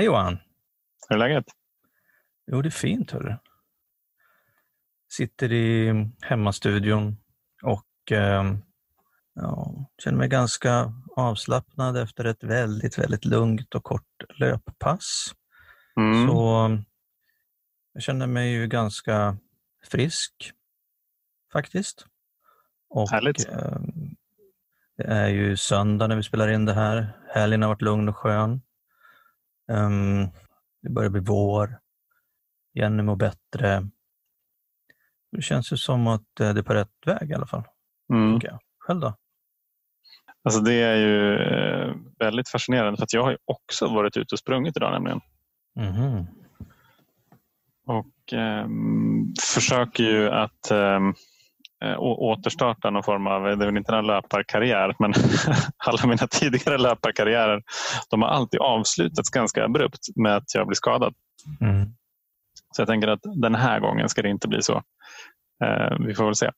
Hej Johan! Hur är läget? Jo, det är fint. Hörru. Sitter i hemmastudion och eh, ja, känner mig ganska avslappnad efter ett väldigt, väldigt lugnt och kort löppass. Mm. Så jag känner mig ju ganska frisk faktiskt. Och, Härligt. eh, det är ju söndag när vi spelar in det här. Helgen har varit lugn och skön. Ehm, det börjar bli vår. Jenny mår bättre. Det känns ju som att eh, det är på rätt väg i alla fall. Mm. Själv då? Alltså det är ju eh, väldigt fascinerande för att jag har ju också varit ute och sprungit idag nämligen. Mhm. Och ehm, försöker ju att eh, återstarta någon form av, det är väl inte en löparkarriär, men alla mina tidigare löparkarriärer de har alltid avslutats ganska abrupt med att jag blir skadad. Mm. Så jag tänker att den här gången ska det inte bbli så. Eh, vi får väl se.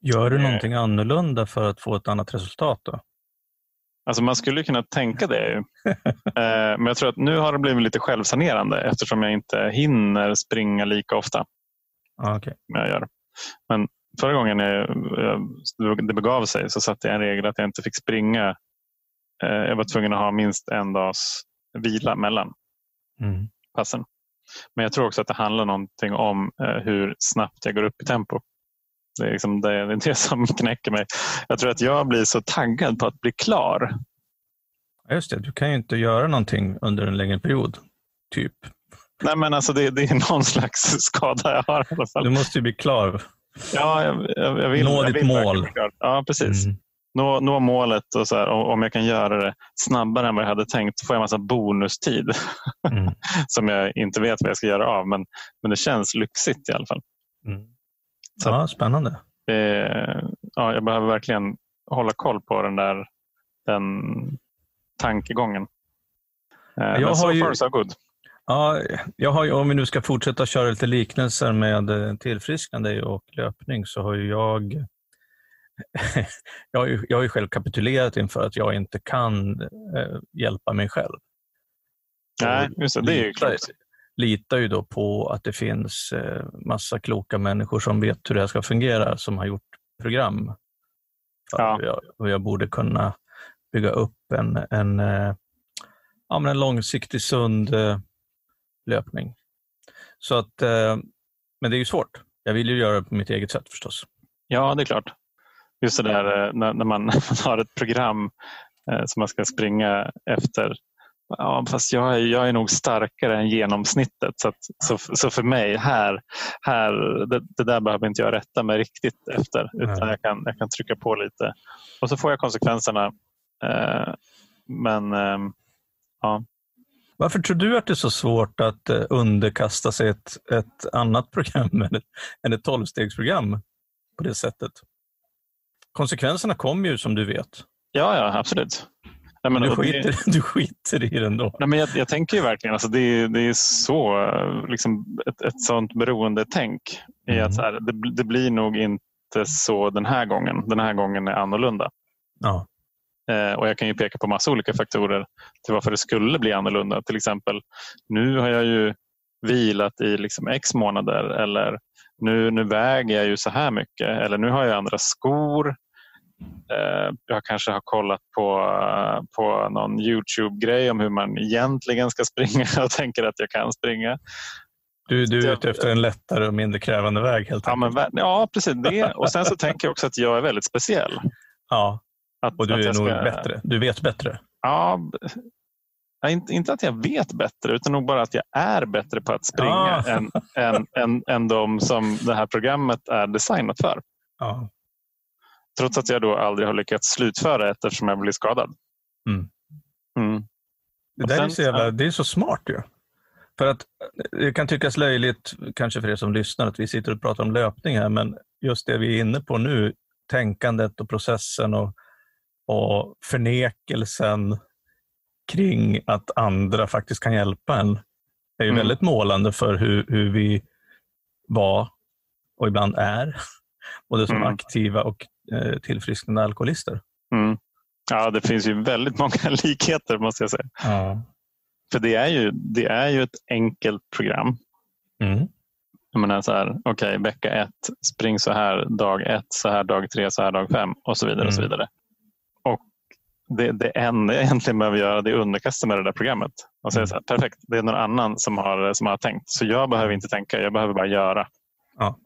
Gör du Eh. någonting annorlunda för att få ett annat resultat då? Alltså man skulle kunna tänka det. Ju. Eh, Men jag tror att nu har det blivit lite självsanerande eftersom jag inte hinner springa lika ofta Ah, okay. jag gör. Men förra gången det begav sig så satte jag en regel att jag inte fick springa. Eh, Jag var tvungen att ha minst en dags vila mellan mm. passen. Men jag tror också att det handlar någonting om eh, hur snabbt jag går upp i tempo. Det är, liksom det, det som knäcker mig. Jag tror att jag blir så taggad på att bli klar. Just det, du kan ju inte göra någonting under en längre period. Typ. Nej, men alltså det, det är någon slags skada jag har i alla fall. Du måste ju bli klar. Ja, jag, jag, jag vill, Nå jag ditt vill mål. Ja, precis. Mm. Nå, nå målet och så här, om jag kan göra det snabbare än vad jag hade tänkt får jag en massa bonustid Mm. som jag inte vet vad jag ska göra av. Men, men det känns lyxigt i alla fall. Mm. Så- Ja, spännande. Det, ja, jag behöver verkligen hålla koll på den där den tankegången. Eh, Jag men so har ju- far so good. Ja, jag har om vi nu ska fortsätta köra lite liknelser med eh, tillfrisknande och löpning så har ju jag jag har ju, jag har ju själv kapitulerat inför att jag inte kan eh, hjälpa mig själv. Nej, just det. Det är ju klart. litar ju då på att det finns eh, massa kloka människor som vet hur det här ska fungera, som har gjort program. Ja. jag, hur jag borde kunna bygga upp en, en, eh, ja, men en långsiktig sund eh, löpning. Så att, eh, men det är ju svårt. Jag vill ju göra det på mitt eget sätt förstås. Ja, det är klart. Just det där eh, när, när man, har ett program eh, som man ska springa efter. Ja, fast jag är, jag är nog starkare än genomsnittet. Så, att, så, så för mig, här, här det, det där behöver inte jag rätta mig riktigt efter. Utan Nej. jag kan, jag kan trycka på lite. Och så får jag konsekvenserna. Eh, men ja, Varför tror du att det är så svårt att eh, underkasta sig ett, ett annat program än ett, än ett tolvstegsprogram på det sättet? Konsekvenserna kommer ju som du vet. ja, ja absolut. Nej, men, du, och det- skiter, du skiter i det ändå. Nej, men jag, jag tänker ju verkligen, alltså det, är- det är så, liksom ett, ett sånt beroendetänk. I Mm. att så här, det, det blir nog inte så den här gången. Den här gången är annorlunda. Ja. Eh, och Jag kan ju peka på massa olika faktorer till varför det skulle bli annorlunda. Till exempel, nu har jag ju vilat i liksom x månader eller nu, nu väger jag ju så här mycket eller nu har jag andra skor. Eh, jag kanske har kollat på, på någon Youtube-grej om hur man egentligen ska springa och tänker att jag kan springa. Du, du är ute efter en lättare och mindre krävande väg helt Ja, enkelt. men, ja precis. Det. Och sen så tänker jag också att jag är väldigt speciell. Ja, Att, och du är nog ska- bättre. Du vet bättre. Ja, inte, inte att jag vet bättre, utan nog bara att jag är bättre på att springa Ah. än, än, än, än de som det här programmet är designat för. Ja. Trots att jag då aldrig har lyckats slutföra ett eftersom jag blir skadad. Mm. Mm. Det där är sen- så, jävla, det är så smart ju. För att eh, det kan tyckas löjligt, kanske för er som lyssnar, att vi sitter och pratar om löpning här, men just det vi är inne på nu, tänkandet och processen och, och förnekelsen kring att andra faktiskt kan hjälpa en, är ju Mm. väldigt målande för hur, hur vi var och ibland är, både som Mm. aktiva och eh, tillfrisknande alkoholister. Mm. Ja, det finns ju väldigt många likheter måste jag säga. Ja. För det är ju, det är ju ett enkelt program. Mm. Jag menar så här, okej, okay, vecka ett, spring så här dag ett, så här dag tre, så här dag fem och så vidare. Och så mm. vidare. Det, det enda jag egentligen behöver göra det är underkasta mig det där programmet. Och säga mm. så här, perfekt, det är någon annan som har, som har tänkt. Så jag behöver inte tänka, jag behöver bara göra. Ja.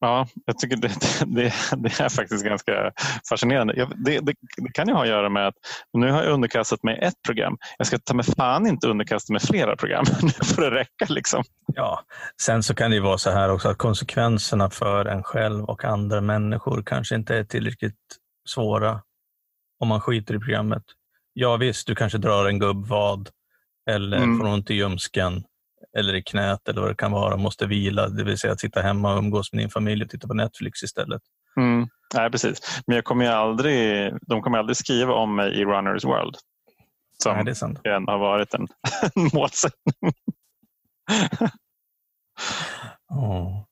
Ja, jag tycker det, det, det, är faktiskt ganska fascinerande. Det, det, det, kan ju ha att göra med att nu har jag underkastat mig ett program. Jag ska ta mig fan inte underkasta mig flera program. Nu får det räcka. Liksom. Ja, sen så kan det vara så här också att konsekvenserna för en själv och andra människor kanske inte är tillräckligt svåra om man skiter i programmet. Ja visst, du kanske drar en gubbvad eller mm. får ont i ljumsken eller i knät eller vad det kan vara, måste vila, det vill säga att sitta hemma och umgås med din familj och titta på Netflix istället. Mm. Nej, precis. Men jag kommer aldrig, de kommer aldrig skriva om mig i Runners World. Som Nej, det är sant. har varit en, en målsättning. oh.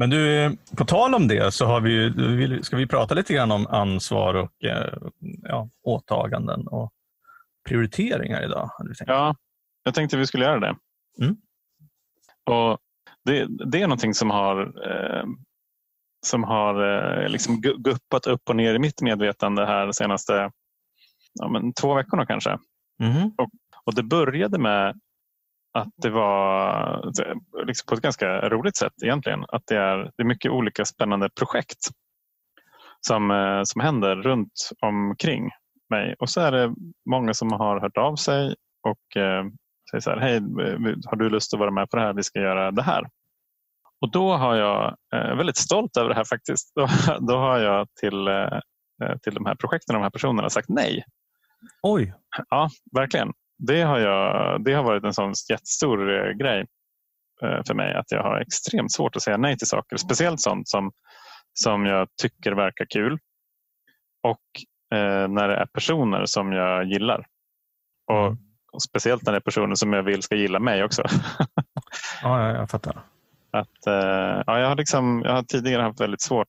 Men du, på tal om det så har vi, ska vi prata lite grann om ansvar och eh, ja, åtaganden och prioriteringar idag. Ja, jag tänkte vi skulle göra det. Mm. Och det, det, är någonting som har, eh, som har eh, liksom guppat upp och ner i mitt medvetande här de senaste ja, men två veckorna kanske. Mm. Och, och det började med att det var liksom på ett ganska roligt sätt egentligen. Att det är, det är mycket olika spännande projekt som, eh, som händer runt omkring mig. Och så är det många som har hört av sig och eh, säger så här, hej, har du lust att vara med på det här? Vi ska göra det här. Och då har jag, eh, väldigt stolt över det här faktiskt, då, då har jag till, eh, eh, till de här projekten och de här personerna sagt nej. Oj! Ja, verkligen. Det har, jag, det har varit en sån jättestor eh, grej eh, för mig att jag har extremt svårt att säga nej till saker. Speciellt sånt som, som jag tycker verkar kul och eh, när det är personer som jag gillar. Och mm. Speciellt när det är personer som jag vill ska gilla mig också. ja, jag fattar. Att, eh, ja, jag, har liksom, jag har tidigare haft väldigt svårt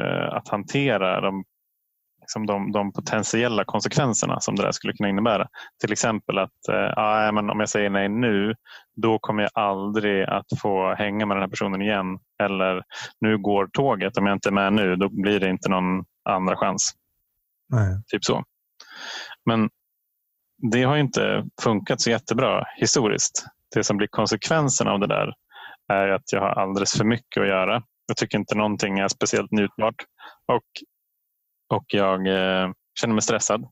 eh, att hantera de, liksom de, de, potentiella konsekvenserna som det där skulle kunna innebära. Till exempel att eh, ja, men om jag säger nej nu, då kommer jag aldrig att få hänga med den här personen igen. Eller nu går tåget, om jag inte är med nu, då blir det inte någon andra chans. Nej. Typ så. Men det har inte funkat så jättebra historiskt. Det som blir konsekvensen av det där är att jag har alldeles för mycket att göra. Jag tycker inte någonting är speciellt njutbart och, och jag eh, känner mig stressad.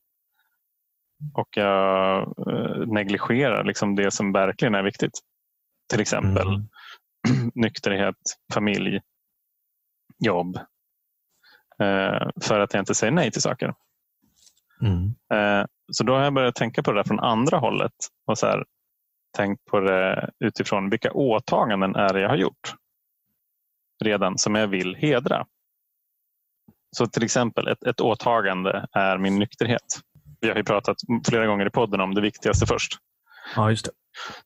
Och jag eh, negligerar liksom det som verkligen är viktigt. Till exempel mm. nykterhet, familj, jobb. Eh, för att jag inte säger nej till saker. Mm. Eh, så då har jag börjat tänka på det där från andra hållet och så här, tänkt på det utifrån vilka åtaganden är det jag har gjort redan som jag vill hedra. Så till exempel ett, ett åtagande är min nykterhet. Vi har ju pratat flera gånger i podden om det viktigaste först. Ja, just det.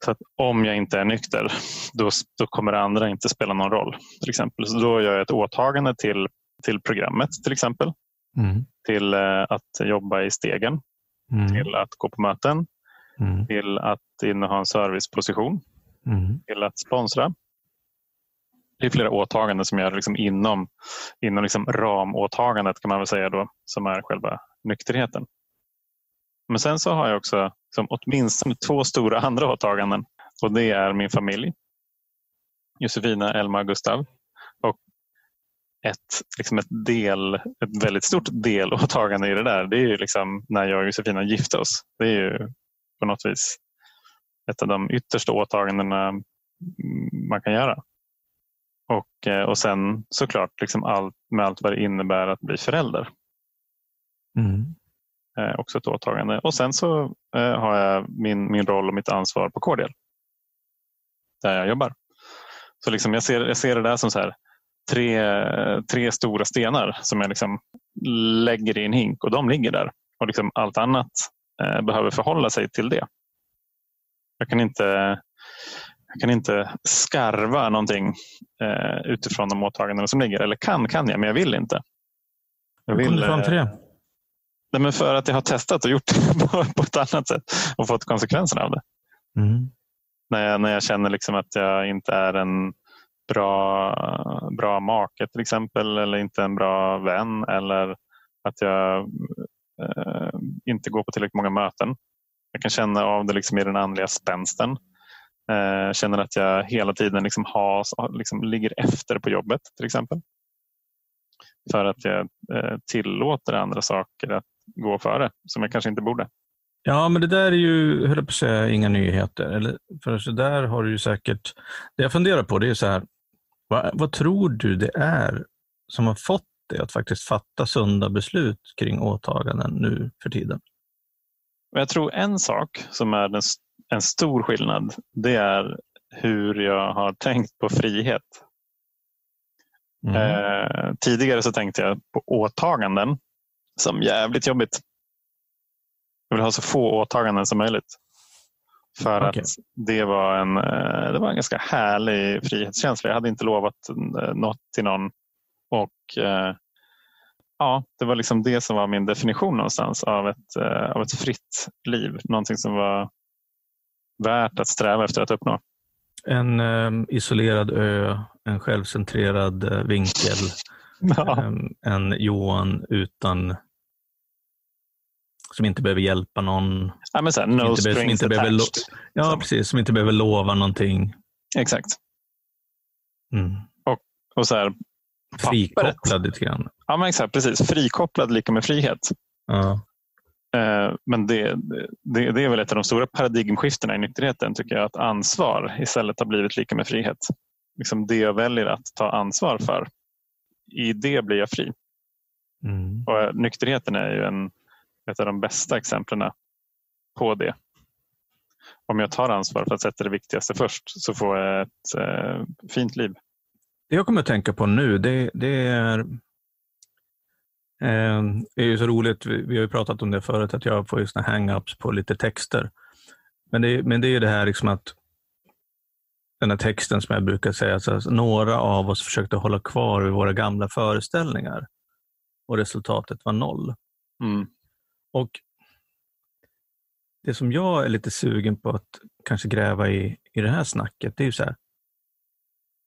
Så att om jag inte är nykter, då, då kommer det andra inte spela någon roll. Till exempel. Så då gör jag ett åtagande till, till programmet till exempel. Mm. Till eh, att jobba i stegen mm. till att gå på möten, mm. till att inneha en serviceposition, mm. till att sponsra. Det är flera åtaganden som är liksom inom, inom liksom ramåtagandet kan man väl säga då, som är själva nykterheten. Men sen så har jag också liksom, åtminstone två stora andra åtaganden och det är min familj. Josefina, Elma och Gustav ett, liksom ett, del, ett väldigt stort delåtagande i det där. Det är ju liksom när jag och Josefina gifte oss. Det är ju på något vis ett av de yttersta åtagandena man kan göra. Och, eh, och sen såklart liksom allt, med allt vad det innebär att bli förälder. Mm. Eh, också ett åtagande. Och sen så eh, har jag min, min roll och mitt ansvar på KDL. Där jag jobbar. Så liksom jag, ser, jag ser det där som så här, tre, tre stora stenar som jag liksom lägger i en hink och de ligger där. Och liksom allt annat eh, behöver förhålla sig till det. Jag kan inte, jag kan inte skarva någonting eh, utifrån de åtaganden som ligger. Eller kan, kan jag, men jag vill inte. Jag vill, Hur kom du fram till det? Eh, nej, men för att jag har testat och gjort det på, på ett annat sätt och fått konsekvenserna av det. Mm. När, jag, när jag känner liksom att jag inte är en bra, bra make till exempel eller inte en bra vän eller att jag eh, inte går på tillräckligt många möten. Jag kan känna av det liksom i den andliga spänsten. Eh, känner att jag hela tiden liksom har, liksom ligger efter på jobbet till exempel. För att jag eh, tillåter andra saker att gå före som jag kanske inte borde. Ja, men det där är ju, höll på att säga, inga nyheter. Eller, för så där har du säkert... Det jag funderar på det är så här, vad, vad tror du det är som har fått dig att faktiskt fatta sunda beslut kring åtaganden nu för tiden? Jag tror en sak som är en stor skillnad, det är hur jag har tänkt på frihet. Mm. Eh, tidigare så tänkte jag på åtaganden som jävligt jobbigt. Jag vill ha så få åtaganden som möjligt. För okay. att det var, en, eh, det var en ganska härlig frihetskänsla. Jag hade inte lovat eh, något till någon. Och eh, ja, Det var liksom det som var min definition någonstans av ett, av ett fritt liv. Någonting som var värt att sträva efter att uppnå. En um, isolerad ö, en självcentrerad uh, vinkel, ja. um, en Johan utan som inte behöver hjälpa någon. Ja, men så här, no inte strings inte behöver, Ja, precis. Som inte behöver lova någonting. Exakt. Mm. Och, och så här, Frikopplad lite grann. Ja, men exakt. Precis. Frikopplad lika med frihet. Ja. Eh, men det, det, det, är väl ett av de stora paradigmskiftena i nykterheten tycker jag. Att ansvar istället har blivit lika med frihet. Liksom det jag väljer att ta ansvar för. I det blir jag fri. Mm. Och eh, nykterheten är ju en ett av de bästa exemplen på det. Om jag tar ansvar för att sätta det viktigaste först så får jag ett eh, fint liv. Det jag kommer att tänka på nu det, det är det är ju så roligt, vi, har ju pratat om det förut, att jag får ju såna hang-ups på lite texter. Men det, men det är det här liksom att den här texten som jag brukar säga, alltså, några av oss försökte hålla kvar vid våra gamla föreställningar och resultatet var noll. Mm. Och Det som jag är lite sugen på att kanske gräva i, i det här snacket, det är ju så här,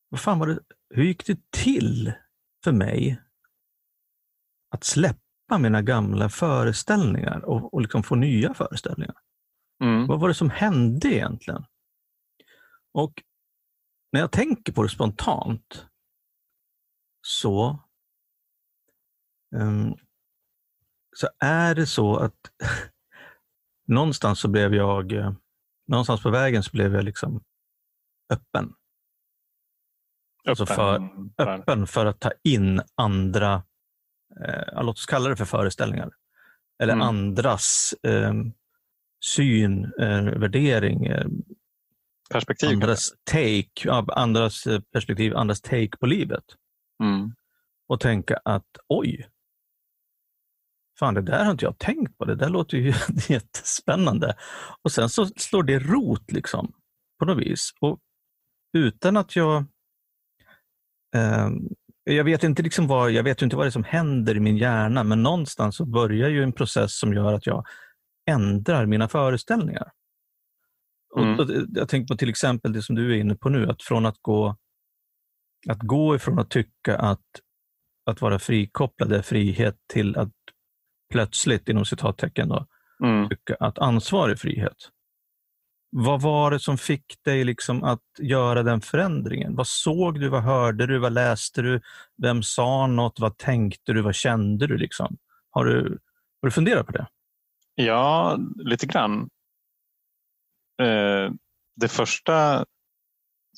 vad fan var det, hur gick det till för mig att släppa mina gamla föreställningar och, och liksom få nya föreställningar? Mm. Vad var det som hände egentligen? Och när jag tänker på det spontant så um, så är det så att någonstans så blev jag, eh, någonstans på vägen så blev jag liksom öppen. Alltså öppen, alltså för, öppen för att ta in andra, eh, låt oss kalla det för föreställningar, eller mm. andras eh, syn, eh, värdering, eh, perspektiv, andras take, andras eh, perspektiv, andras take på livet. Mm. Och tänka att oj, fan det där har inte jag tänkt på, det där låter ju jättespännande. Och sen så slår det rot liksom på något vis. Och utan att jag eh, jag vet inte liksom vad, jag vet inte vad det är som händer i min hjärna, men någonstans så börjar ju en process som gör att jag ändrar mina föreställningar. Mm. Och, jag tänker på till exempel det som du är inne på nu, att från att gå, att gå ifrån att tycka att, att vara frikopplad är frihet till att plötsligt, inom citattecken, då, mm. tycka att ansvar är frihet. Vad var det som fick dig liksom att göra den förändringen? Vad såg du, vad hörde du, vad läste du, vem sa något, vad tänkte du, vad kände du? Liksom? Har, du har du funderat på det? Ja, lite grann. Eh, det första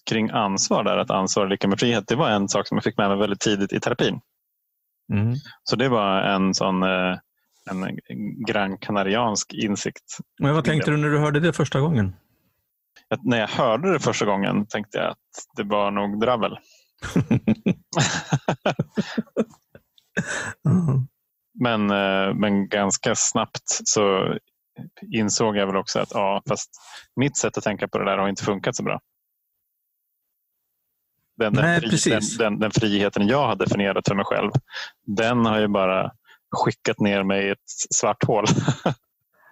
kring ansvar, där, att ansvar är lika med frihet, det var en sak som jag fick med mig väldigt tidigt i terapin. Mm. Så det var en sån eh, en gran kanariansk insikt. Men vad tänkte du när du hörde det första gången? När jag hörde det första gången tänkte jag att det var nog dravel. mm. men, eh, men ganska snabbt så insåg jag väl också att ja, fast mitt sätt att tänka på det där har inte funkat så bra. Den, Nej, den, fri, den, den, den, friheten jag har definierat för mig själv, den har ju bara skickat ner mig i ett svart hål.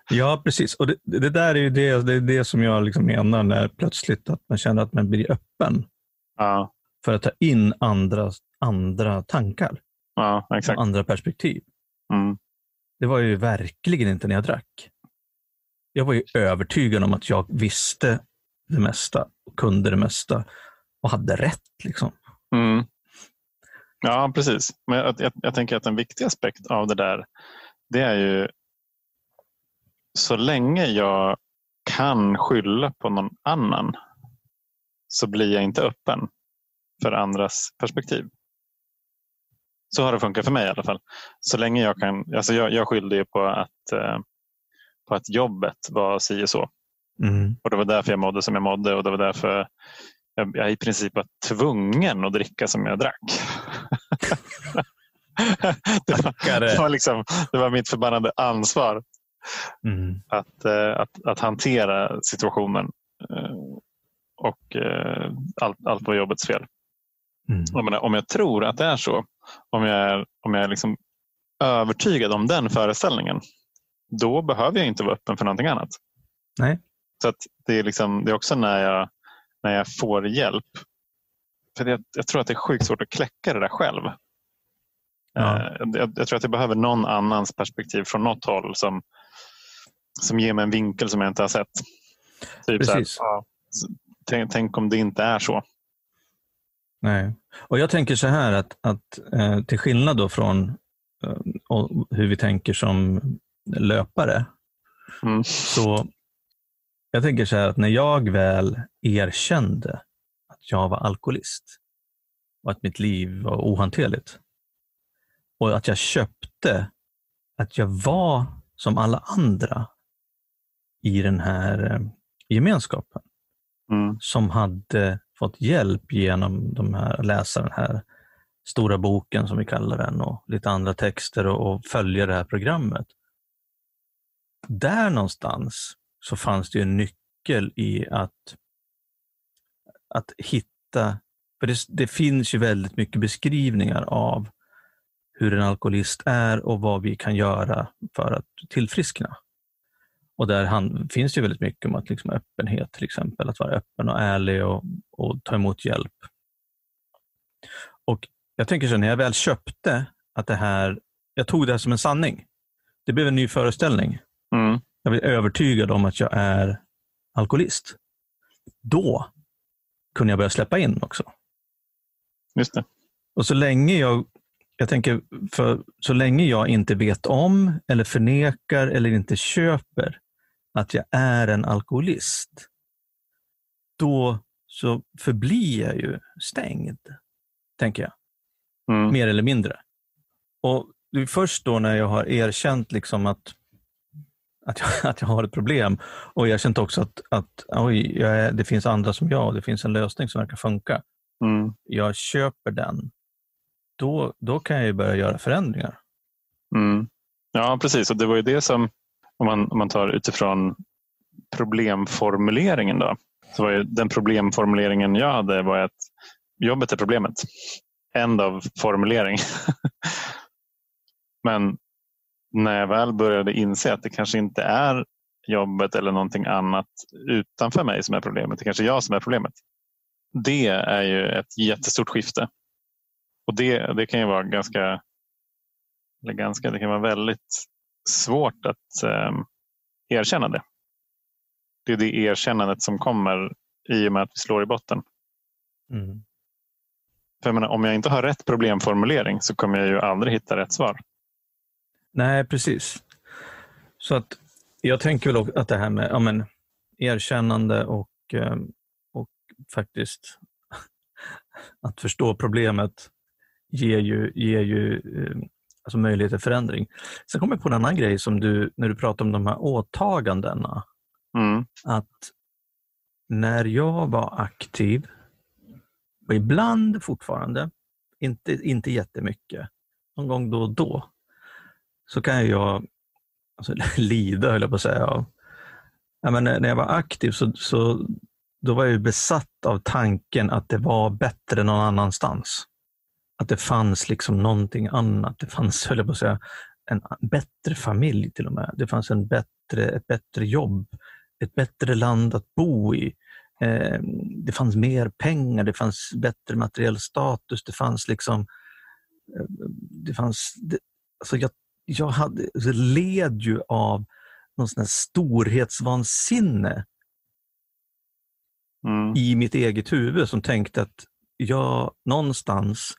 Ja, precis. Och det, det där är ju det, det, är det som jag liksom menar när plötsligt att man känner att man blir öppen Ja, för att ta in andra, andra tankar ja exakt. och andra perspektiv. Mm. Det var ju verkligen inte när jag drack. Jag var ju övertygad om att jag visste det mesta, och kunde det mesta och hade rätt. Liksom. Mm. Ja, precis. Men jag, jag, jag tänker att en viktig aspekt av det där, det är ju så länge jag kan skylla på någon annan så blir jag inte öppen för andras perspektiv. Så har det funkat för mig i alla fall. Så länge jag kan, alltså jag, jag skyllde ju på att, eh, på att jobbet var si och så. Mm. Och det var därför jag mådde som jag mådde och det var därför jag, jag i princip var tvungen att dricka som jag drack. det, var, det, var liksom, det var mitt förbannade ansvar Mm. att, eh, att, att hantera situationen. Eh, och eh, allt, allt var jobbets fel. Mm. Jag menar, om jag tror att det är så, om jag är, om jag är liksom övertygad om den föreställningen, då behöver jag inte vara öppen för någonting annat. Nej. Så att det, är liksom, det är också när jag, när jag får hjälp. För det, jag tror att det är sjukt svårt att kläcka det där själv. Ja. Jag, jag tror att jag behöver någon annans perspektiv från något håll som, som ger mig en vinkel som jag inte har sett. Typ så här, Precis. så tänk, tänk om det inte är så. Nej. Och Jag tänker så här att, att eh, till skillnad då från eh, hur vi tänker som löpare, Mm. så jag tänker så här att när jag väl erkände att jag var alkoholist och att mitt liv var ohanterligt och att jag köpte att jag var som alla andra i den här eh, gemenskapen Mm. som hade fått hjälp genom de här, läsa den här stora boken som vi kallar den och lite andra texter och, och följa det här programmet. Där någonstans så fanns det en nyckel i att, att hitta, för det, det finns ju väldigt mycket beskrivningar av hur en alkoholist är och vad vi kan göra för att tillfriskna. Och där han, finns ju väldigt mycket om att liksom öppenhet till exempel, att vara öppen och ärlig och, och ta emot hjälp. Och Jag tänker så när jag väl köpte att det här, jag tog det här som en sanning. Det blev en ny föreställning. Mm. Jag blev övertygad om att jag är alkoholist. Då kunde jag börja släppa in också. Just det. Och så länge jag, jag tänker, för så länge jag inte vet om eller förnekar eller inte köper att jag är en alkoholist, då så förblir jag ju stängd, tänker jag. Mm. Mer eller mindre. Och det är först då när jag har erkänt liksom att, att, jag, att jag har ett problem och erkänt också att, att oj, jag är, det finns andra som jag och det finns en lösning som verkar funka. Mm. Jag köper den. Då, då kan jag ju börja göra förändringar. Mm. Ja, precis. Och det var ju det som, om man, om man tar utifrån problemformuleringen då, så var ju den problemformuleringen jag hade var att jobbet är problemet. End av formulering. Men när jag väl började inse att det kanske inte är jobbet eller någonting annat utanför mig som är problemet. Det kanske är jag som är problemet. Det är ju ett jättestort skifte. Och det, det kan ju vara ganska, eller ganska, det kan vara väldigt svårt att eh, erkänna det. Det är det erkännandet som kommer i och med att vi slår i botten. Mm. För jag menar, om jag inte har rätt problemformulering så kommer jag ju aldrig hitta rätt svar. Nej, precis. Så att jag tänker väl att det här med ja, men, erkännande och, eh, och faktiskt att förstå problemet ger ju, ger ju eh, alltså möjlighet till förändring. Sen kommer jag på en annan grej som du, när du pratar om de här åtagandena. Mm. Att när jag var aktiv, och ibland fortfarande, inte, inte jättemycket, någon gång då och då, så kan jag alltså, lida, höll jag på att säga. Ja, men när jag var aktiv så, så då var jag besatt av tanken att det var bättre någon annanstans. Att det fanns liksom någonting annat. Det fanns, höll jag på att säga, en bättre familj till och med. Det fanns en bättre, ett bättre jobb, ett bättre land att bo i. Eh, det fanns mer pengar, det fanns bättre materiell status, det fanns liksom... Eh, det fanns... Det, alltså jag, jag hade, alltså led ju av någon sån här storhetsvansinne mm. i mitt eget huvud som tänkte att jag, någonstans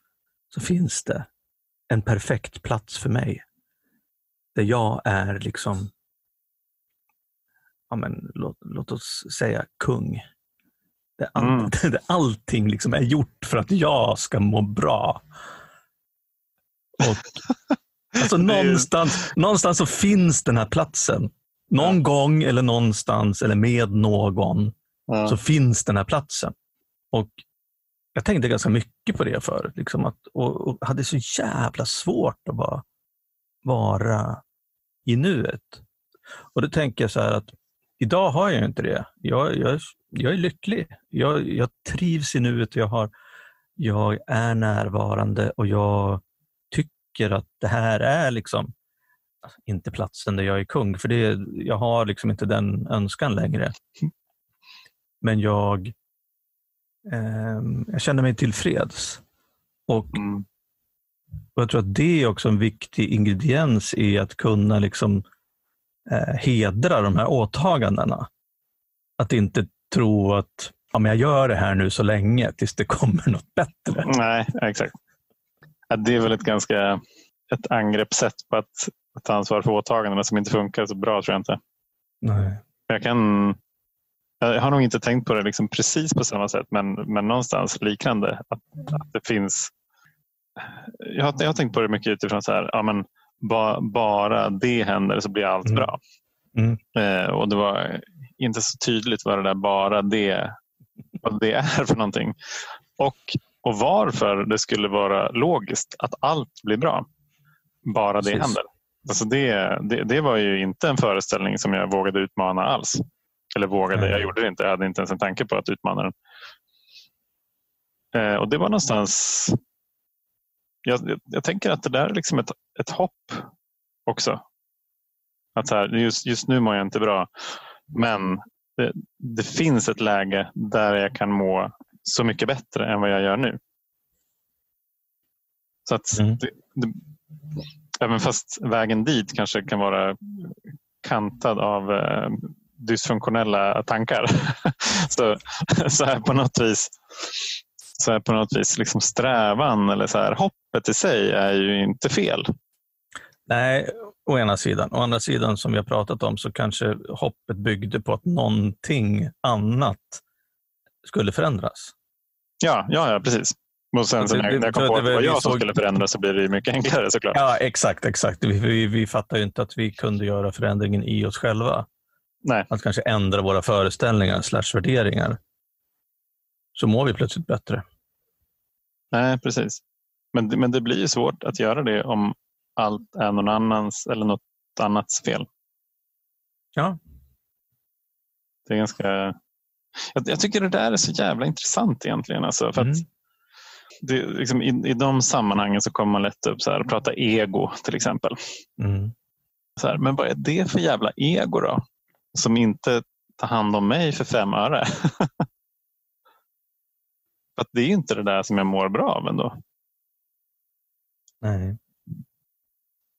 så finns det en perfekt plats för mig. Där jag är liksom, ja men, låt, låt oss säga kung. Där, all, mm. där allting liksom är gjort för att jag ska må bra. Och, alltså någonstans, någonstans så finns den här platsen. Någon ja. gång eller någonstans eller med någon ja. så finns den här platsen. Och Jag tänkte ganska mycket på det förut. Liksom att, och, och hade så jävla svårt att bara vara i nuet. Och då tänker jag så här att idag har jag inte det. Jag, jag, jag är lycklig. Jag, jag trivs i nuet. Jag, har, jag är närvarande och jag tycker att det här är liksom inte platsen där jag är kung, för det, jag har liksom inte den önskan längre. Men jag, jag känner mig tillfreds. Och, mm. och Jag tror att det är också en viktig ingrediens i att kunna liksom, eh, hedra de här åtagandena. Att inte tro att ja, men jag gör det här nu så länge tills det kommer något bättre. Nej, exakt. Det är väl ett ganska ett angreppssätt på att ta ansvar för åtagandena som inte funkar så bra tror jag inte. Nej. Jag, kan, jag har nog inte tänkt på det liksom precis på samma sätt men, men någonstans liknande. Att, att det finns jag har, jag har tänkt på det mycket utifrån så här, ja, men ba, bara det händer så blir allt mm. bra. Mm. Eh, och det var inte så tydligt vad det där bara det, vad det är för någonting. Och, och varför det skulle vara logiskt att allt blir bra. Bara det Precis. händer. Alltså det, det, det, var ju inte en föreställning som jag vågade utmana alls. Eller vågade, jag gjorde det inte. Jag hade inte ens en tanke på att utmana den. Eh, och det var någonstans... Jag, jag, jag, tänker att det där är liksom ett, ett hopp också. Att här, just, just nu mår jag inte bra. Men det, det, finns ett läge där jag kan må så mycket bättre än vad jag gör nu. Så att mm. det, Även fast vägen dit kanske kan vara kantad av eh, dysfunktionella tankar. så, så här på något vis så här på något vis liksom strävan eller så här, hoppet i sig är ju inte fel. Nej, å ena sidan. Å andra sidan, som vi har pratat om, så kanske hoppet byggde på att någonting annat skulle förändras. Ja, ja, ja precis. Och sen så när, när jag kom på att det var jag som skulle förändras så blir det mycket enklare såklart. Ja, exakt. exakt. Vi, vi, vi fattar ju inte att vi kunde göra förändringen i oss själva. Nej. Att kanske ändra våra föreställningar slash värderingar. Så mår vi plötsligt bättre. Nej, precis. Men, men det blir ju svårt att göra det om allt är någon annans eller något annats fel. Ja. Det är ganska... Jag, jag tycker det där är så jävla intressant egentligen. Alltså, för mm. att det, liksom, i, I de sammanhangen så kommer man lätt upp så här, prata ego till exempel. Mm. Så här, men vad är det för jävla ego då? Som inte tar hand om mig för fem öre. att det är inte det där som jag mår bra av ändå. Nej.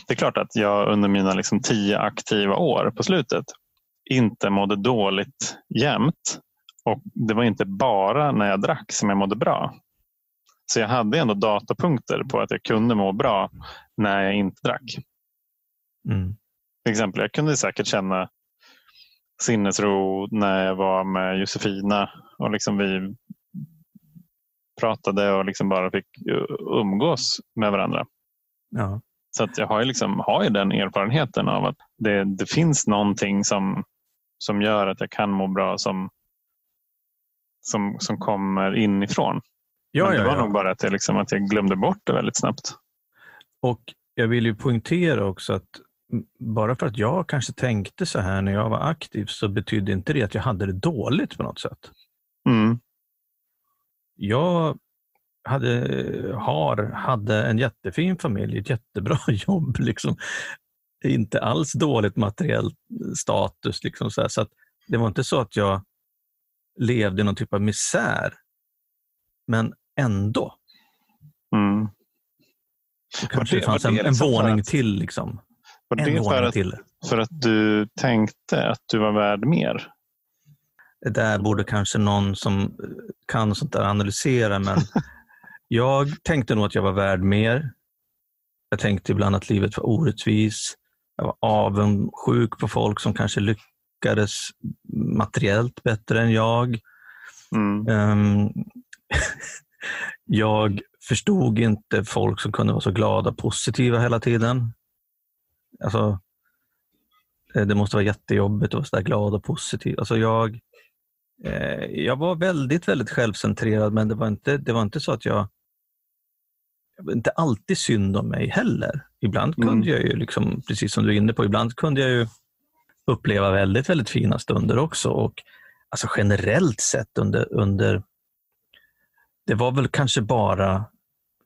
Det är klart att jag under mina liksom tio aktiva år på slutet inte mådde dåligt jämt. Och Det var inte bara när jag drack som jag mådde bra. Så jag hade ändå datapunkter på att jag kunde må bra när jag inte drack. Mm. Till exempel, jag kunde säkert känna sinnesro när jag var med Josefina och liksom vi pratade och liksom bara fick umgås med varandra. Ja. Så att jag har ju, liksom, har ju den erfarenheten av att det, det finns någonting som, som gör att jag kan må bra som, som, som kommer inifrån. Ja, Men det var ja, nog bara att jag, liksom, att jag glömde bort det väldigt snabbt. Och Jag vill ju poängtera också att bara för att jag kanske tänkte så här när jag var aktiv så betydde inte det att jag hade det dåligt på något sätt. Mm. Jag hade, har, hade en jättefin familj, ett jättebra jobb. Liksom. Inte alls dåligt materiell status. Liksom, så, så det var inte så att jag levde i någon typ av misär. Men ändå. Mm. Det kanske det, fanns en, liksom en våning att, till. Liksom. Var det för att, till. för att du tänkte att du var värd mer? Det där borde kanske någon som kan sånt där analysera, men jag tänkte nog att jag var värd mer. Jag tänkte ibland att livet var orättvist. Jag var avundsjuk på folk som kanske lyckades materiellt bättre än jag. Mm. Um, jag förstod inte folk som kunde vara så glada och positiva hela tiden. Alltså, eh, det måste vara jättejobbigt att vara så glad och positiv. Alltså jag, eh, jag var väldigt, väldigt självcentrerad, men det var inte, det var inte så att jag inte alltid synd om mig heller. Ibland mm. kunde jag ju, liksom, precis som du är inne på, ibland kunde jag ju uppleva väldigt, väldigt fina stunder också. Och alltså generellt sett under, under det var väl kanske bara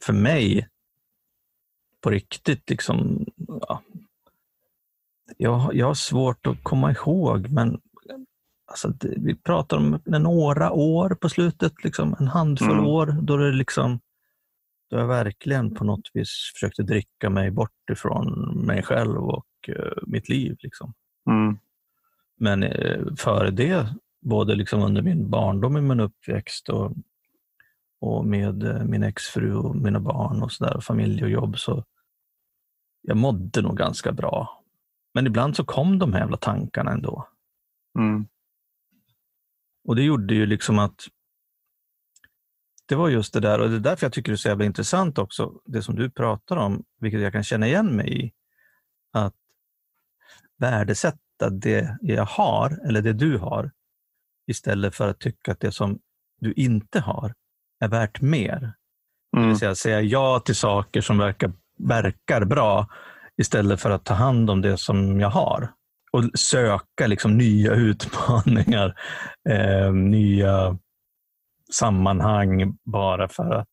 för mig på riktigt, liksom, ja, jag, jag har svårt att komma ihåg, men alltså, det, vi pratar om några år på slutet, liksom, en handfull mm. år, då det liksom då jag verkligen på något vis försökte dricka mig bort ifrån mig själv och uh, mitt liv. Liksom. Mm. Men uh, före det, både liksom under min barndom och min uppväxt och, och med uh, min exfru och mina barn och så där, familj och jobb, så jag mådde nog ganska bra. Men ibland så kom de här jävla tankarna ändå. Mm. Och det gjorde ju liksom att det var just det där och det är därför jag tycker det är så jävla intressant också, det som du pratar om, vilket jag kan känna igen mig i. Att värdesätta det jag har, eller det du har, istället för att tycka att det som du inte har är värt mer. Mm. Det vill mm. säga säga ja till saker som verkar, verkar bra istället för att ta hand om det som jag har. Och söka liksom nya utmaningar, eh, nya sammanhang bara för att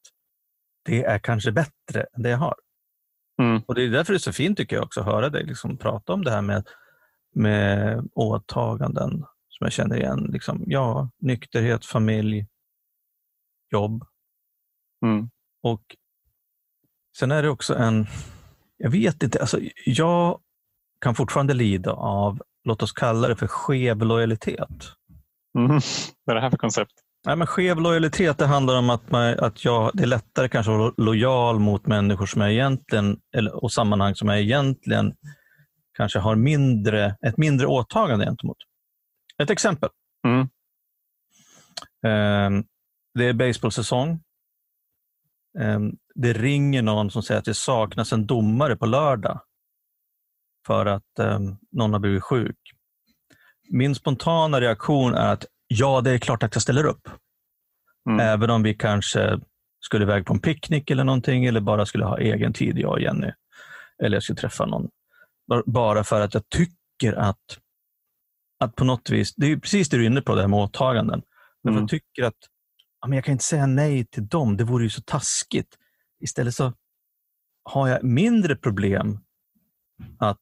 det är kanske bättre än det jag har. Mm. Och Det är därför det är så fint tycker jag också att höra dig liksom prata om det här med, med åtaganden som jag känner igen. Liksom, ja, nykterhet, familj, jobb. Mm. Och Sen är det också en, jag vet inte, alltså jag kan fortfarande lida av, låt oss kalla det för skev lojalitet. Mm. Vad är det här för koncept? Nej, men skev lojalitet det handlar om att, man, att jag, det är lättare kanske att vara lojal mot människor som jag egentligen, eller, och sammanhang som jag egentligen kanske har mindre, ett mindre åtagande gentemot. Ett exempel. Mm. Um, det är baseballsäsong. Um, det ringer någon som säger att det saknas en domare på lördag för att um, någon har blivit sjuk. Min spontana reaktion är att Ja, det är klart att jag ställer upp. Mm. Även om vi kanske skulle iväg på en picknick eller någonting eller bara skulle ha egen tid, jag och Jenny. Eller jag skulle träffa någon. Bara för att jag tycker att, att på något vis, det är precis det du är inne på, det här med åtaganden. Men mm. jag tycker att men jag kan inte säga nej till dem, det vore ju så taskigt. Istället så har jag mindre problem att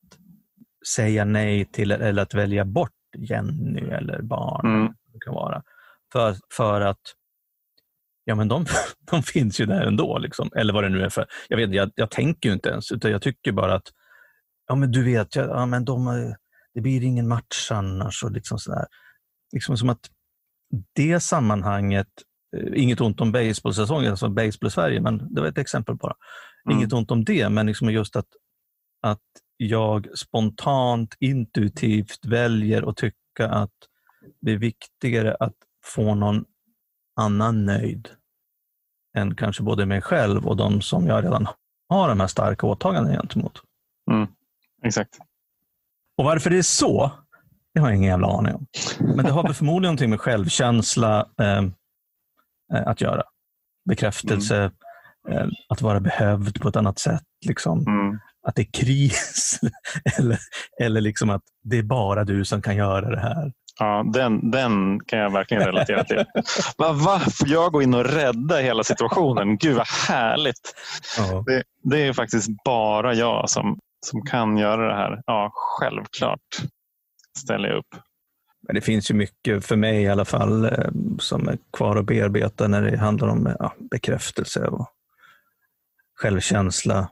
säga nej till eller att välja bort Jenny eller barn. Mm kan vara. För, för att ja, men de, de finns ju där ändå. Liksom. Eller vad det nu är för. Jag, vet, jag, jag tänker ju inte ens, utan jag tycker bara att ja, men du vet, ja, men de, det blir ingen match annars. Och liksom sådär. Liksom som att det sammanhanget, inget ont om baseballsäsongen, alltså baseball Sverige, men det var ett exempel bara. Mm. Inget ont om det, men liksom just att, att jag spontant, intuitivt väljer att tycka att det är viktigare att få någon annan nöjd än kanske både mig själv och de som jag redan har de här starka åtagandena gentemot. Mm, exakt. Och varför det är så, det har jag ingen jävla aning om. Men det har väl förmodligen någonting med självkänsla eh, eh, att göra. Bekräftelse, mm. eh, att vara behövd på ett annat sätt. Liksom. Mm. Att det är kris. eller eller liksom att det är bara du som kan göra det här. Ja, den, den kan jag verkligen relatera till. Va, Får jag gå in och rädda hela situationen? Gud vad härligt. Ja. Det, det, är faktiskt bara jag som, som kan göra det här. Ja, självklart ställer jag upp. Men det finns ju mycket, för mig i alla fall, eh, som är kvar att bearbeta när det handlar om ja, bekräftelse och självkänsla.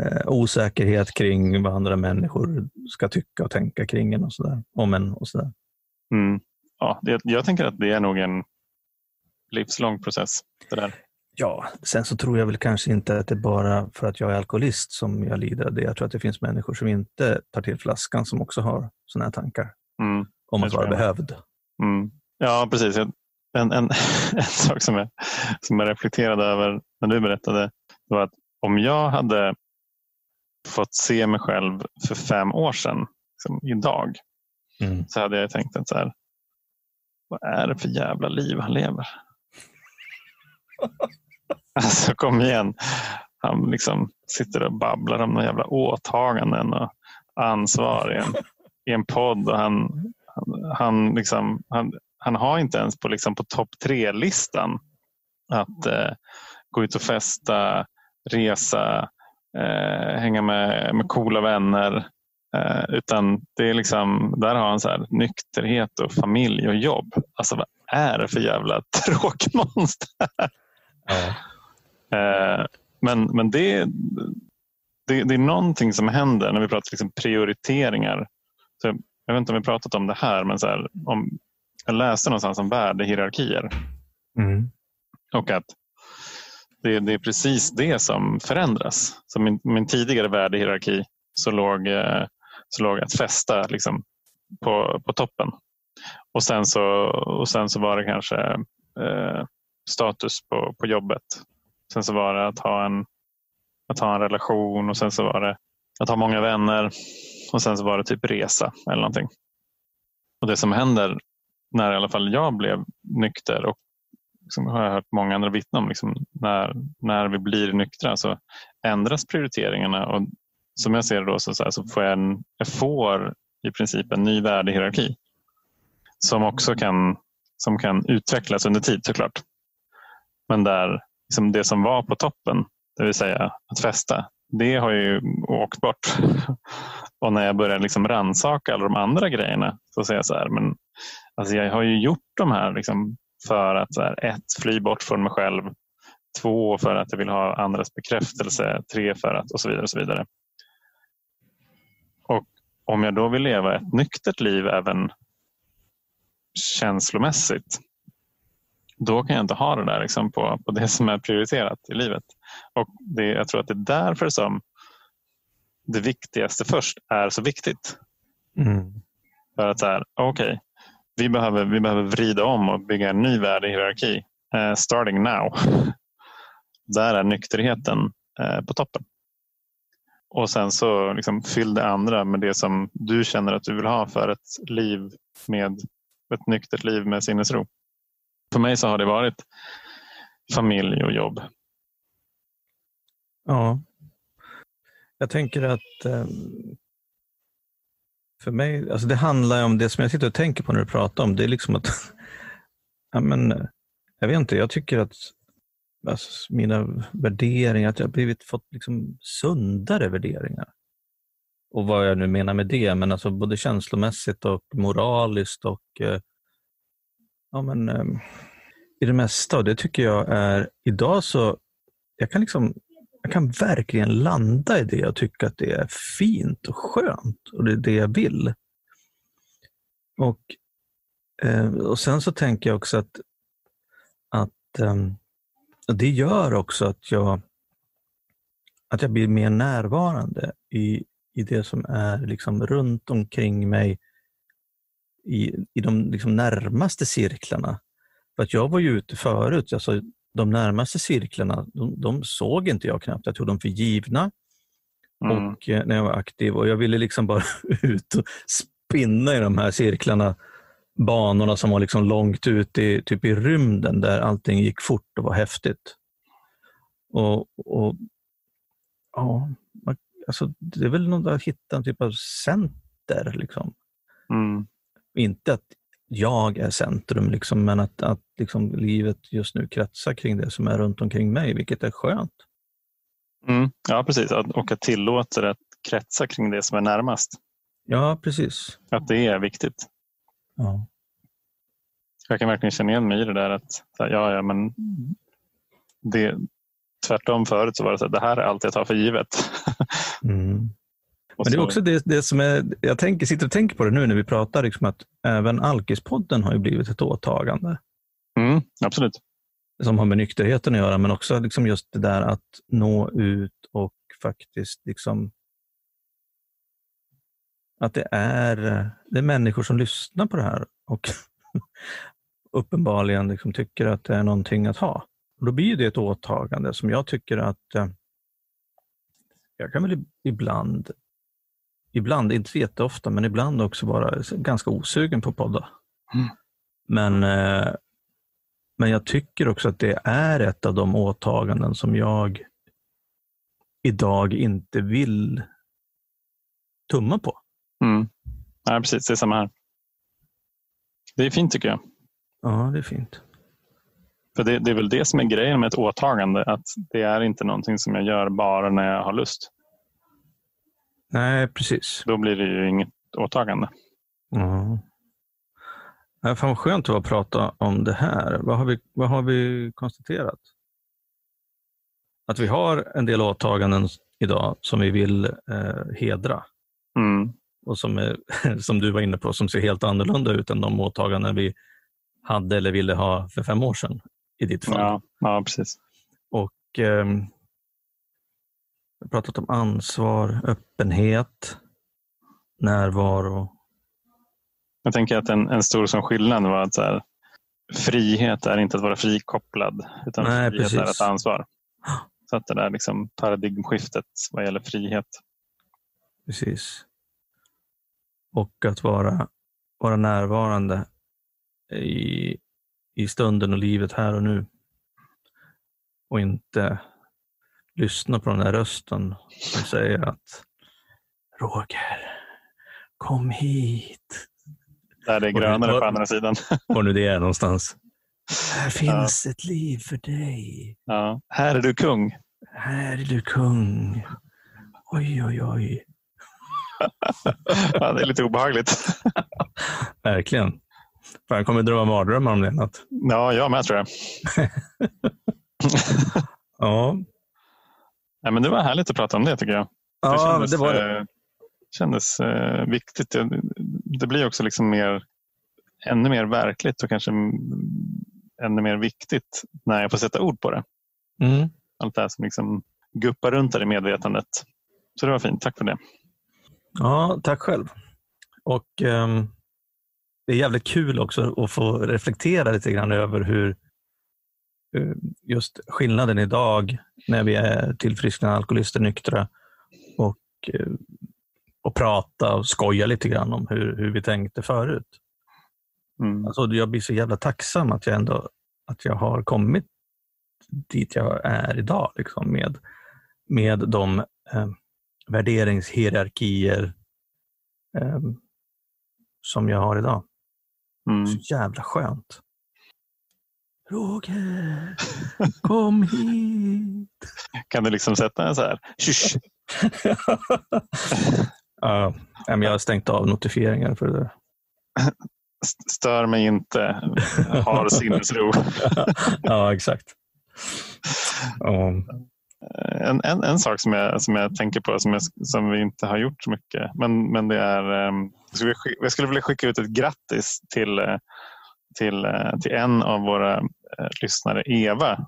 Eh, osäkerhet kring vad andra människor ska tycka och tänka kring en och sådär. Om en och sådär. Mm. Ja, det, jag tänker att det är nog en livslång process. Det där. Ja, sen så tror jag väl kanske inte att det är bara för att jag är alkoholist som jag lider av det. Jag tror att det finns människor som inte tar till flaskan som också har sådana här tankar. Mm, om att vara behövd. Mm. Ja, precis. En, en, en sak som jag, som jag reflekterade över när du berättade var att om jag hade fått se mig själv för fem år sedan, liksom idag, mm. så hade jag tänkt att så här, vad är det för jävla liv han lever? alltså kom igen. Han liksom sitter och babblar om några jävla åtaganden och ansvar i en, i en podd. Och han, han, han, liksom, han, han har inte ens på, liksom på topp tre-listan att eh, gå ut och festa, resa, eh, hänga med, med coola vänner. Eh, utan det är liksom, där har han så här, nykterhet och familj och jobb. Alltså vad är det för jävla tråkmonster? Ja. Eh, men men det, det, det, är någonting som händer när vi pratar liksom prioriteringar. Så jag vet inte om vi pratat om det här, men så här, om, jag läste någonstans om värdehierarkier. Mm. Och att det, det, är precis det som förändras. Så min, min tidigare värdehierarki så låg, eh, så låg att festa liksom på, på toppen. Och sen, så, och sen så var det kanske eh, status på, på jobbet. Sen så var det att ha, en, att ha en relation och sen så var det att ha många vänner och sen så var det typ resa eller någonting. Och Det som händer när i alla fall jag blev nykter och liksom har jag hört många andra vittna om, liksom, när, när vi blir nyktra så ändras prioriteringarna och som jag ser det då så, så, här, så får jag, en, jag får i princip en ny värdehierarki som också kan, som kan utvecklas under tid såklart. Men där liksom det som var på toppen, det vill säga att festa, det har ju åkt bort. Och när jag börjar liksom rannsaka alla de andra grejerna så säger jag så här, men alltså jag har ju gjort de här liksom för att så här, ett, fly bort från mig själv. Två, för att jag vill ha andras bekräftelse. Tre, för att och så vidare. Och så vidare. Och om jag då vill leva ett nyktert liv även känslomässigt då kan jag inte ha det där liksom på, på det som är prioriterat i livet. Och det, Jag tror att det är därför som det viktigaste först är så viktigt. Mm. För att så här, okay, vi, behöver, vi behöver vrida om och bygga en ny värdehierarki. Uh, starting now. Där är nykterheten uh, på toppen. Och sen så liksom fyll det andra med det som du känner att du vill ha för ett liv med ett nyktert liv med sinnesro. För mig så har det varit familj och jobb. Ja. Jag tänker att eh, för mig, alltså det handlar om det som jag sitter och tänker på när du pratar om, det är liksom att, ja men, jag vet inte, jag tycker att alltså, mina värderingar, att jag har blivit, fått liksom sundare värderingar. Och vad jag nu menar med det, men alltså både känslomässigt och moraliskt och eh, ja, men, eh, i det mesta. Och det tycker jag är, idag så, jag kan liksom jag kan verkligen landa i det och tycka att det är fint och skönt och det är det jag vill. Och, eh, och Sen så tänker jag också att, att ehm, det gör också att jag, att jag blir mer närvarande i, i det som är liksom runt omkring mig i, i de liksom närmaste cirklarna. För att jag var ju ute förut, alltså de närmaste cirklarna, de, de såg inte jag knappt. Jag tog dem för givna mm. och, eh, när jag var aktiv och jag ville liksom bara ut och spinna i de här cirklarna, banorna som var liksom långt ut i, typ i rymden där allting gick fort och var häftigt. Och, och ja, alltså, Det är väl något att hitta en typ av center. Liksom. Mm. Inte att jag är centrum, liksom, men att, att liksom, livet just nu kretsar kring det som är runt omkring mig, vilket är skönt. Mm, ja, precis. Och att tillåta det att kretsa kring det som är närmast. Ja, precis. Att det är viktigt. Ja. Jag kan verkligen känna igen mig i det där att ja, ja, men det, tvärtom förut så var det så att det här är allt jag tar för givet. Mm. Men det är också det, det som är, jag tänker, sitter och tänker på det nu när vi pratar, liksom att även Alkispodden har ju blivit ett åtagande. Mm, absolut. Som har med nykterheten att göra, men också liksom just det där att nå ut och faktiskt liksom att det är, det är människor som lyssnar på det här och uppenbarligen liksom tycker att det är någonting att ha. Och då blir det ett åtagande som jag tycker att eh, jag kan väl ibland, ibland, inte jätteofta, men ibland också vara ganska osugen på att podda. Mm. Men, eh, men jag tycker också att det är ett av de åtaganden som jag idag inte vill tumma på. Mm. Ja, precis, det är samma här. Det är fint tycker jag. Ja, det är fint. För det, det, är väl det som är grejen med ett åtagande, att det är inte någonting som jag gör bara när jag har lust. Nej, precis. Då blir det ju inget åtagande. Mm. Ja, fan vad skönt det var att prata om det här. Vad har vi, vad har vi konstaterat? Att vi har en del åtaganden idag som vi vill eh, hedra. Mm. Och som, är, som du var inne på, som ser helt annorlunda ut än de åtaganden vi hade eller ville ha för fem år sedan i ditt fall. Ja, ja precis. Och eh, Vi har pratat om ansvar, öppenhet, närvaro. Jag tänker att en, en stor som skillnad var att så här, frihet är inte att vara frikopplad, utan Nej, frihet precis. är att ta ansvar. Så att det där liksom paradigmskiftet vad gäller frihet. Precis. Och att vara, vara närvarande i, i stunden och livet här och nu. Och inte lyssna på den där rösten som säger att Roger, kom hit. Där det är grönare på andra sidan. Var nu det är någonstans. Här finns ja. ett liv för dig. Ja. Här är du kung. Här är du kung. Oj, oj, oj. ja, det är lite obehagligt. Verkligen. Fan, jag kommer drömma mardrömmar om det natt. Ja, jag med tror jag. ja. Ja. men det var härligt att prata om det tycker jag. Ja, det, kändes, det var det. Eh, kändes eh, viktigt. Det, det, blir också liksom mer, ännu mer verkligt och kanske ännu mer viktigt när jag får sätta ord på det. Mm. Allt det här som liksom guppar runt där i medvetandet. Så det var fint. Tack för det. Ja, tack själv. Och um det är jävligt kul också att få reflektera lite grann över hur just skillnaden idag när vi är tillfrisknade alkoholister, nyktra och, eh, och prata och skoja lite grann om hur, hur vi tänkte förut. Mm. Alltså, jag blir så jävla tacksam att jag ändå att jag har kommit dit jag är idag liksom, med, med de eh, värderingshierarkier eh, som jag har idag. Mm. Så jävla skönt. Roger, kom hit. Kan du liksom sätta en så här? Uh, jag har stängt av notifieringar för det där. Stör mig inte, har sinnesro. ja, exakt. Um. En, en, en sak som jag, som jag tänker på som, jag, som vi inte har gjort så mycket, men, men det är um, jag skulle vilja skicka ut ett grattis till, eh, till, eh, till en av våra eh, lyssnare, Eva,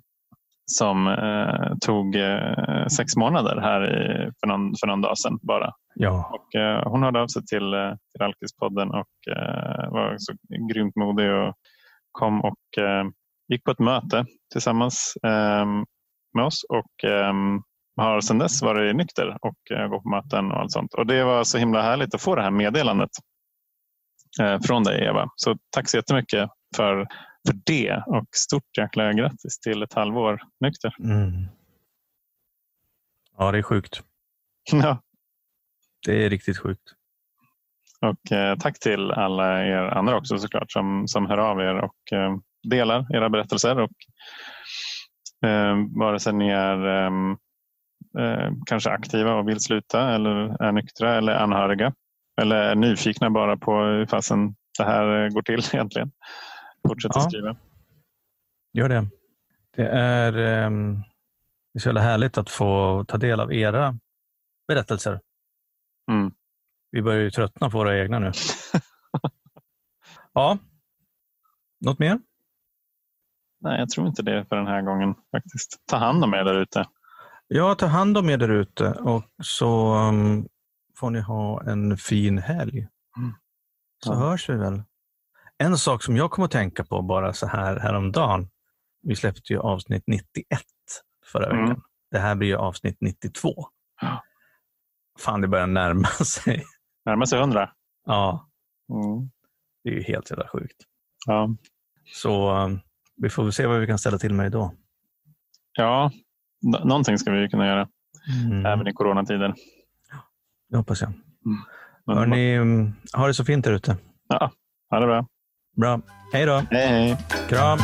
som eh, tog eh, sex månader här i, för, någon, för någon dag sedan bara. Ja. Och, eh, hon hörde av sig till, till Alkispodden och var så grymt modig och kom och gick på ett möte tillsammans med oss och har sedan dess varit nykter och eh, gått på möten och allt sånt. Och det var så himla härligt att få det här meddelandet eh, från dig Eva. Så tack så jättemycket för, för det och stort jäkla grattis till ett halvår nykter. Mm. Ja, det är sjukt. Ja. Det är riktigt sjukt. Och eh, tack till alla er andra också såklart som, som hör av er och eh, delar era berättelser. Och, eh, vare sig ni är ehm, eh, kanske aktiva och vill sluta eller är nyktra eller anhöriga. Eller är nyfikna bara på hur fasen det här går till egentligen. Fortsätt ja. skriva. Gör det. Det är, um, det är så härligt att få ta del av era berättelser. Mm. Vi börjar ju tröttna på våra egna nu. ja, något mer? Nej, jag tror inte det för den här gången faktiskt. Ta hand om er där ute. Ja, ta hand om er där ute och så um, får ni ha en fin helg. Mm. Så ja. hörs vi väl. En sak som jag kom att tänka på bara så här häromdagen. Vi släppte ju avsnitt 91 förra mm. veckan. Det här blir ju avsnitt 92. Ja. Fan, det börjar närma sig. Närma sig 100? Ja. Mm. Det är ju helt jävla sjukt. Ja. Så um, vi får väl se vad vi kan ställa till med då. Ja, någonting ska vi kunna göra. Mm. Även i coronatider. Det hoppas jag. Mm. Hörrni, um, ha det så fint där ute. Ja, ha det bra. Bra. Hej då. Hej, hej. Kram.